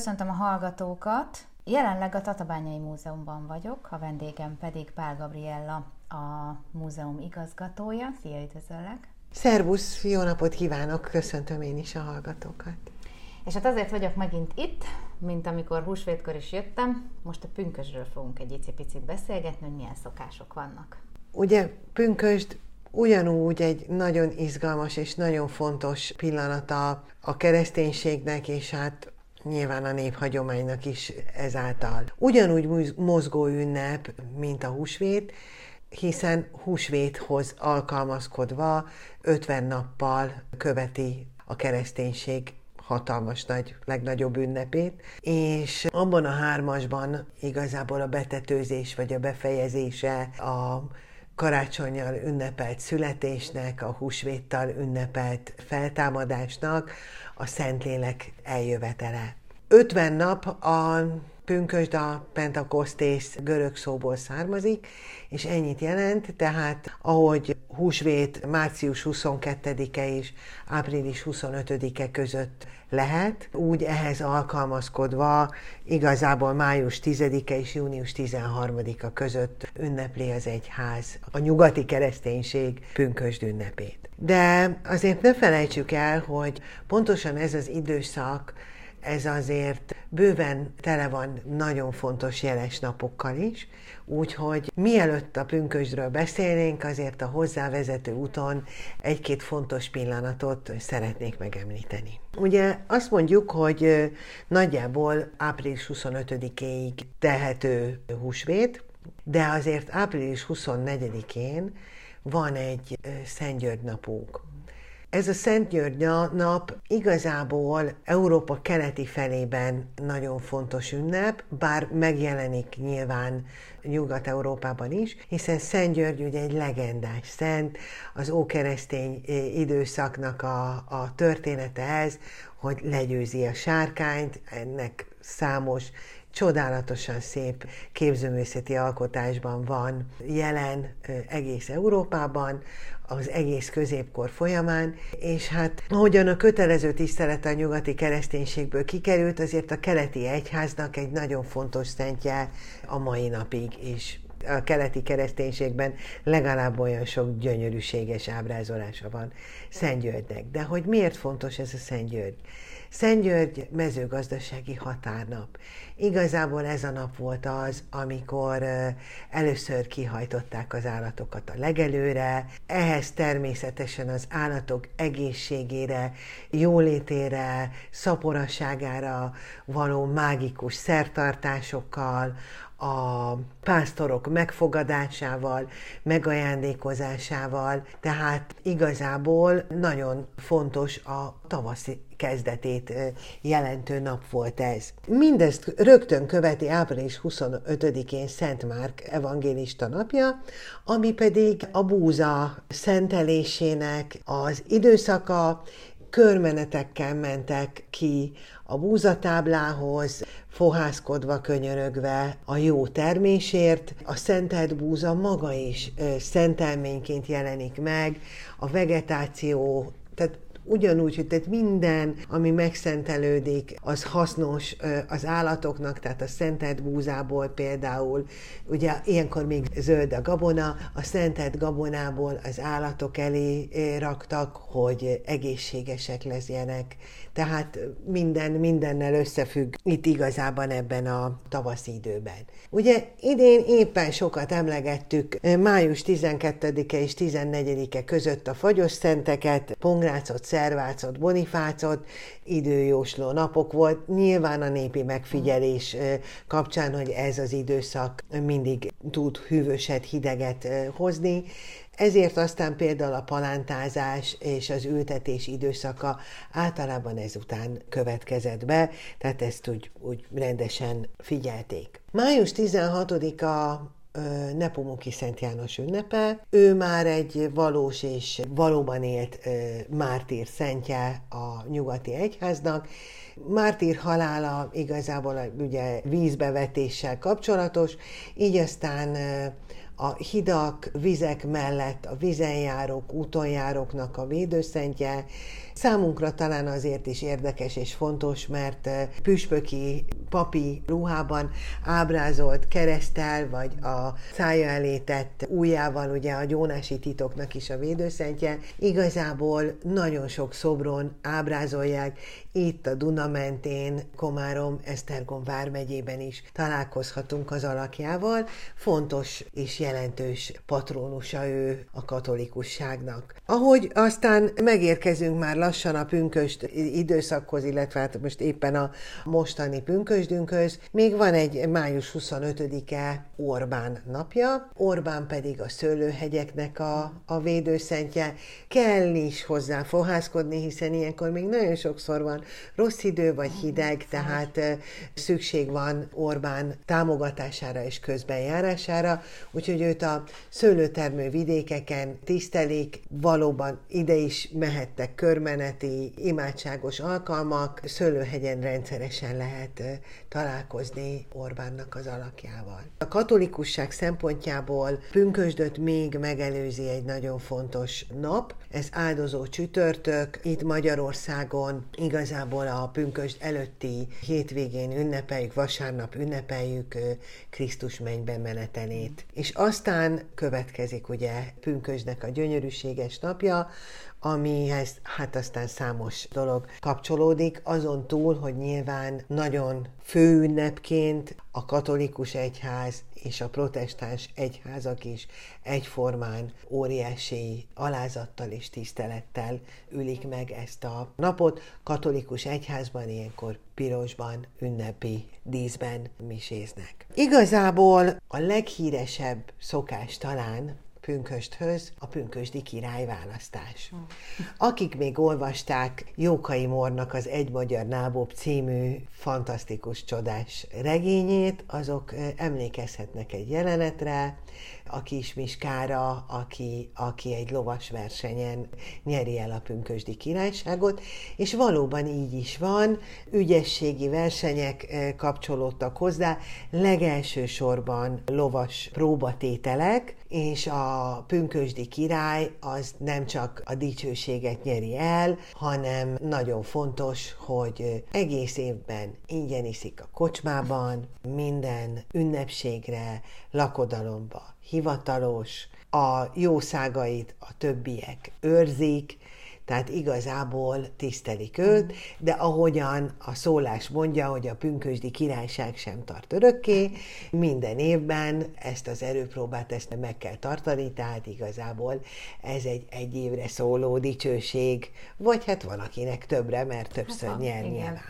köszöntöm a hallgatókat. Jelenleg a Tatabányai Múzeumban vagyok, a vendégem pedig Pál Gabriella, a múzeum igazgatója. Szia, üdvözöllek! Szervusz, jó napot kívánok, köszöntöm én is a hallgatókat. És hát azért vagyok megint itt, mint amikor húsvétkor is jöttem, most a pünkösről fogunk egy icipicit beszélgetni, hogy milyen szokások vannak. Ugye pünkösd ugyanúgy egy nagyon izgalmas és nagyon fontos pillanata a kereszténységnek, és hát nyilván a néphagyománynak is ezáltal. Ugyanúgy mozgó ünnep, mint a húsvét, hiszen húsvéthoz alkalmazkodva 50 nappal követi a kereszténység hatalmas nagy, legnagyobb ünnepét, és abban a hármasban igazából a betetőzés vagy a befejezése a karácsonyjal ünnepelt születésnek, a húsvéttal ünnepelt feltámadásnak, a Szentlélek eljövetele. 50 nap a pünkösd a pentakosztész görög szóból származik, és ennyit jelent, tehát ahogy húsvét március 22-e és április 25-e között lehet, úgy ehhez alkalmazkodva igazából május 10-e és június 13-a között ünnepli az egyház a nyugati kereszténység pünkösd ünnepét. De azért ne felejtsük el, hogy pontosan ez az időszak ez azért bőven tele van nagyon fontos jeles napokkal is, úgyhogy mielőtt a pünkösdről beszélnénk, azért a hozzávezető úton egy-két fontos pillanatot szeretnék megemlíteni. Ugye azt mondjuk, hogy nagyjából április 25-éig tehető húsvét, de azért április 24-én van egy Szent György napunk. Ez a Szent György nap igazából Európa keleti felében nagyon fontos ünnep, bár megjelenik nyilván Nyugat-Európában is, hiszen Szent György ugye egy legendás szent, az ókeresztény időszaknak a, a története ez, hogy legyőzi a sárkányt, ennek számos csodálatosan szép képzőművészeti alkotásban van jelen egész Európában, az egész középkor folyamán, és hát ahogyan a kötelező tisztelet a nyugati kereszténységből kikerült, azért a keleti egyháznak egy nagyon fontos szentje a mai napig is a keleti kereszténységben legalább olyan sok gyönyörűséges ábrázolása van Szent Györgynek. De hogy miért fontos ez a Szent György? Szent György mezőgazdasági határnap. Igazából ez a nap volt az, amikor először kihajtották az állatokat a legelőre, ehhez természetesen az állatok egészségére, jólétére, szaporasságára való mágikus szertartásokkal, a pásztorok megfogadásával, megajándékozásával, tehát igazából nagyon fontos a tavaszi kezdetét jelentő nap volt ez. Mindezt rögtön követi április 25-én Szent Márk evangélista napja, ami pedig a búza szentelésének az időszaka, körmenetekkel mentek ki a búzatáblához, fohászkodva, könyörögve a jó termésért. A szentelt búza maga is szentelményként jelenik meg, a vegetáció, tehát ugyanúgy, hogy tehát minden, ami megszentelődik, az hasznos az állatoknak, tehát a szentelt búzából például, ugye ilyenkor még zöld a gabona, a szentelt gabonából az állatok elé raktak, hogy egészségesek leszjenek. Tehát minden mindennel összefügg itt igazában ebben a tavaszi időben. Ugye idén éppen sokat emlegettük május 12-e és 14-e között a fagyos szenteket, Pongrácot, Szervácot, Bonifácot, időjósló napok volt. Nyilván a népi megfigyelés kapcsán, hogy ez az időszak mindig tud hűvöset, hideget hozni, ezért aztán például a palántázás és az ültetés időszaka általában ezután következett be, tehát ezt úgy, úgy rendesen figyelték. Május 16-a Nepomuki Szent János ünnepe. Ő már egy valós és valóban élt mártír szentje a nyugati egyháznak. Mártír halála igazából ugye vízbevetéssel kapcsolatos, így aztán a hidak, vizek mellett a vizenjárók, útonjáróknak a védőszentje, Számunkra talán azért is érdekes és fontos, mert eh, püspöki papi ruhában ábrázolt keresztel, vagy a szája elé tett ujjával, ugye a gyónási titoknak is a védőszentje, igazából nagyon sok szobron ábrázolják, itt a Duna mentén, Komárom, Esztergom vármegyében is találkozhatunk az alakjával. Fontos és jelentős patrónusa ő a katolikusságnak. Ahogy aztán megérkezünk már lassan a pünköst időszakhoz, illetve hát most éppen a mostani pünkösdünkhöz, még van egy május 25-e Orbán napja, Orbán pedig a szőlőhegyeknek a, a védőszentje. Kell is hozzá fohászkodni, hiszen ilyenkor még nagyon sokszor van rossz idő vagy hideg, tehát szükség van Orbán támogatására és közbenjárására, úgyhogy őt a szőlőtermő vidékeken tisztelik, valóban ide is mehettek körmeneti, imádságos alkalmak, Szőlőhegyen rendszeresen lehet találkozni Orbánnak az alakjával. A katolikusság szempontjából pünkösdöt még megelőzi egy nagyon fontos nap, ez áldozó csütörtök, itt Magyarországon igazából a pünkösd előtti hétvégén ünnepeljük, vasárnap ünnepeljük Krisztus mennybe menetelét. És aztán következik ugye pünkösdnek a gyönyörűséges napja, amihez hát aztán számos dolog kapcsolódik, azon túl, hogy nyilván nagyon főünnepként a katolikus egyház és a protestáns egyházak is egyformán óriási alázattal és tisztelettel ülik meg ezt a napot. Katolikus egyházban ilyenkor pirosban, ünnepi díszben miséznek. Igazából a leghíresebb szokás talán pünkösthöz a pünkösdi királyválasztás. Akik még olvasták Jókai Mornak az Egy Magyar Nábob című fantasztikus, csodás regényét, azok emlékezhetnek egy jelenetre, a kis Miskára, aki, aki egy lovas versenyen nyeri el a pünkösdi királyságot, és valóban így is van, ügyességi versenyek kapcsolódtak hozzá, legelső sorban lovas próbatételek, és a pünkösdi király az nem csak a dicsőséget nyeri el, hanem nagyon fontos, hogy egész évben ingyen iszik a kocsmában, minden ünnepségre, lakodalomba hivatalos, a jószágait a többiek őrzik, tehát igazából tisztelik őt, de ahogyan a szólás mondja, hogy a pünkösdi királyság sem tart örökké, minden évben ezt az erőpróbát ezt meg kell tartani, tehát igazából ez egy egy évre szóló dicsőség, vagy hát van akinek többre, mert többször hát, nyer igen. nyilván.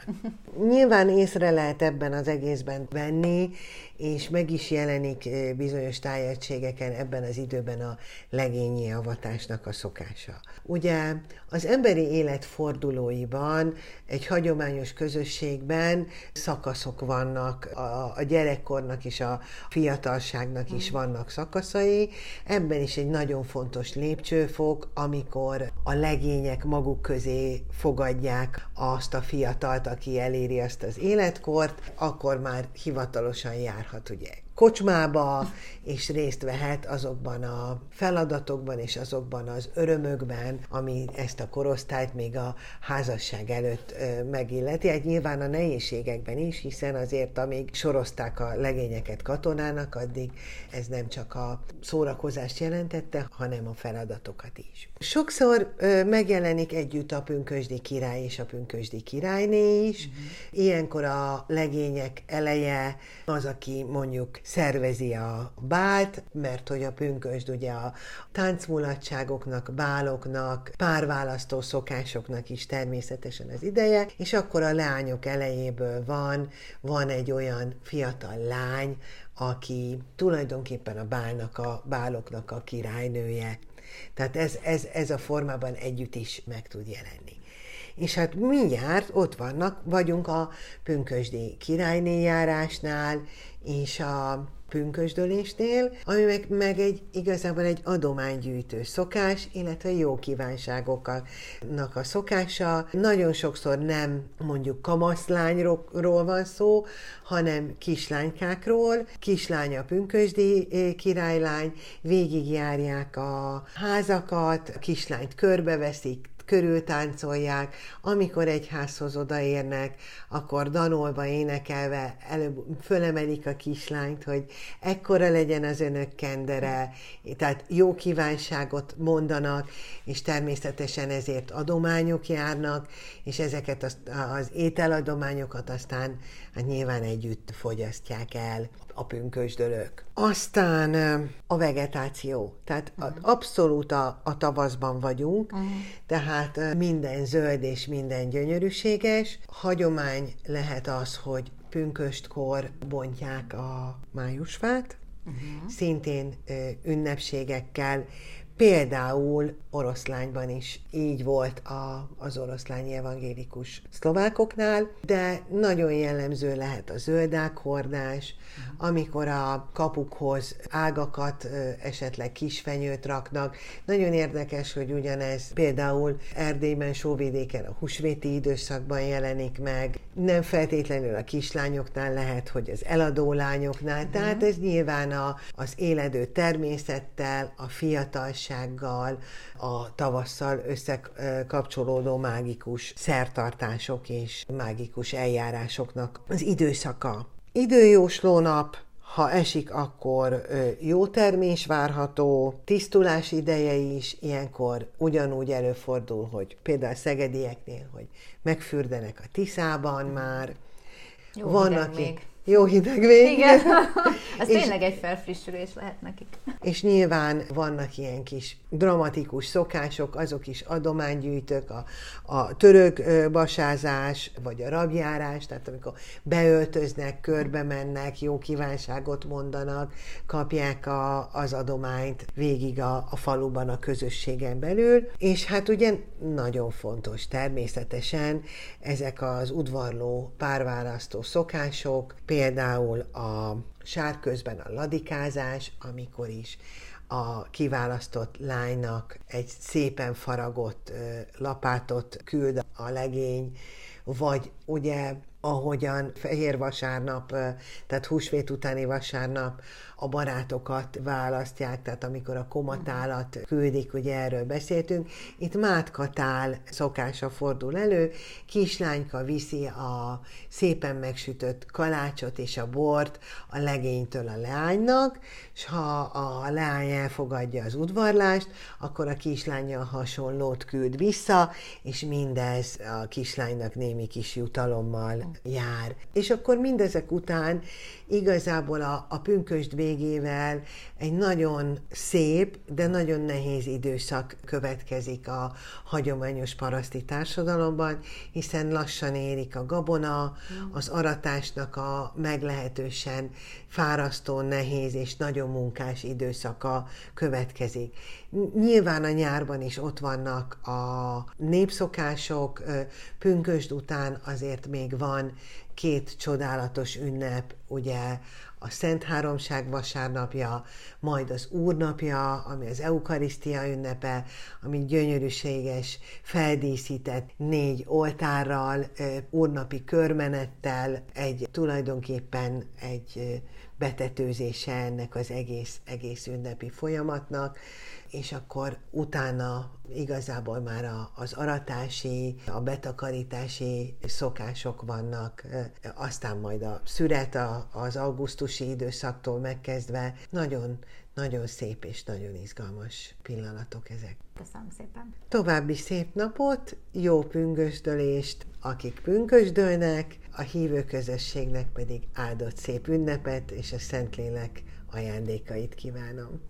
Nyilván észre lehet ebben az egészben venni, és meg is jelenik eh, bizonyos tájegységeken ebben az időben a legényi avatásnak a szokása. Ugye az emberi élet fordulóiban, egy hagyományos közösségben szakaszok vannak, a, a gyerekkornak és a fiatalságnak is mm. vannak szakaszai. Ebben is egy nagyon fontos lépcsőfok, amikor a legények maguk közé fogadják azt a fiatalt, aki eléri azt az életkort, akkor már hivatalosan járhat ugye kocsmába, és részt vehet azokban a feladatokban és azokban az örömökben, ami ezt a korosztályt még a házasság előtt megilleti. Hát nyilván a nehézségekben is, hiszen azért amíg sorozták a legényeket katonának, addig ez nem csak a szórakozást jelentette, hanem a feladatokat is. Sokszor megjelenik együtt a pünkösdi király és a pünkösdi királyné is. Uh-huh. Ilyenkor a legények eleje az, aki mondjuk szervezi a bált, mert hogy a pünkösd ugye a táncmulatságoknak, báloknak, párválasztó szokásoknak is természetesen az ideje, és akkor a leányok elejéből van, van egy olyan fiatal lány, aki tulajdonképpen a bálnak, a báloknak a királynője. Tehát ez, ez, ez a formában együtt is meg tud jelenni. És hát mindjárt ott vannak, vagyunk a pünkösdi királynéjárásnál, és a pünkösdölésnél, ami meg, meg egy igazából egy adománygyűjtő szokás, illetve jó kívánságoknak a szokása. Nagyon sokszor nem mondjuk kamaszlányról van szó, hanem kislánykákról. Kislány a pünkösdi eh, királylány, végigjárják a házakat, kislányt körbeveszik, körültáncolják, amikor egy házhoz odaérnek, akkor danolva énekelve előbb fölemelik a kislányt, hogy ekkora legyen az önök kendere, tehát jó kívánságot mondanak, és természetesen ezért adományok járnak, és ezeket az, az ételadományokat aztán hát nyilván együtt fogyasztják el a pünkösdölök. Aztán a vegetáció, tehát uh-huh. abszolút a, a tavaszban vagyunk, uh-huh. tehát minden zöld és minden gyönyörűséges. Hagyomány lehet az, hogy pünköstkor bontják a májusfát, uh-huh. szintén ünnepségekkel, Például oroszlányban is így volt a, az oroszlányi evangélikus szlovákoknál, de nagyon jellemző lehet a zöldákhordás, uh-huh. amikor a kapukhoz ágakat, esetleg kisfenyőt raknak. Nagyon érdekes, hogy ugyanez például Erdélyben, Sóvidéken a húsvéti időszakban jelenik meg, nem feltétlenül a kislányoknál lehet, hogy az eladó lányoknál, tehát ez nyilván a, az éledő természettel, a fiatalság, kívánsággal, a tavasszal összekapcsolódó mágikus szertartások és mágikus eljárásoknak az időszaka. Időjósló nap, ha esik, akkor jó termés várható, tisztulás ideje is, ilyenkor ugyanúgy előfordul, hogy például a szegedieknél, hogy megfürdenek a Tiszában már, jó, Van, aki, még. Jó hideg vég. Igen, ez és, tényleg egy felfrissülés lehet nekik. És nyilván vannak ilyen kis dramatikus szokások, azok is adománygyűjtők, a, a török basázás, vagy a rabjárás, tehát amikor beöltöznek, körbe mennek, jó kívánságot mondanak, kapják a, az adományt végig a, a faluban, a közösségen belül, és hát ugye nagyon fontos természetesen ezek az udvarló párválasztó szokások, például a sárközben a ladikázás, amikor is a kiválasztott lánynak egy szépen faragott lapátot küld a legény, vagy ugye ahogyan fehér vasárnap, tehát húsvét utáni vasárnap a barátokat választják, tehát amikor a komatálat küldik, ugye erről beszéltünk. Itt mátkatál szokása fordul elő, kislányka viszi a szépen megsütött kalácsot és a bort a legénytől a leánynak, és ha a leány elfogadja az udvarlást, akkor a kislánya hasonlót küld vissza, és mindez a kislánynak némi kis jutalommal jár. És akkor mindezek után igazából a, a pünkösd végével egy nagyon szép, de nagyon nehéz időszak következik a hagyományos paraszti társadalomban, hiszen lassan érik a gabona, az aratásnak a meglehetősen fárasztó, nehéz és nagyon munkás időszaka következik. Nyilván a nyárban is ott vannak a népszokások, pünkösd után azért még van két csodálatos ünnep, ugye a Szent Háromság vasárnapja, majd az Úrnapja, ami az Eukarisztia ünnepe, ami gyönyörűséges, feldíszített négy oltárral, úrnapi körmenettel, egy tulajdonképpen egy betetőzése ennek az egész, egész ünnepi folyamatnak, és akkor utána igazából már a, az aratási, a betakarítási szokások vannak, aztán majd a szüret a, az augusztusi időszaktól megkezdve nagyon, nagyon szép és nagyon izgalmas pillanatok ezek. Köszönöm szépen. További szép napot, jó püngösdölést, akik pünkösdölnek, a hívő közösségnek pedig áldott szép ünnepet és a Szentlélek ajándékait kívánom.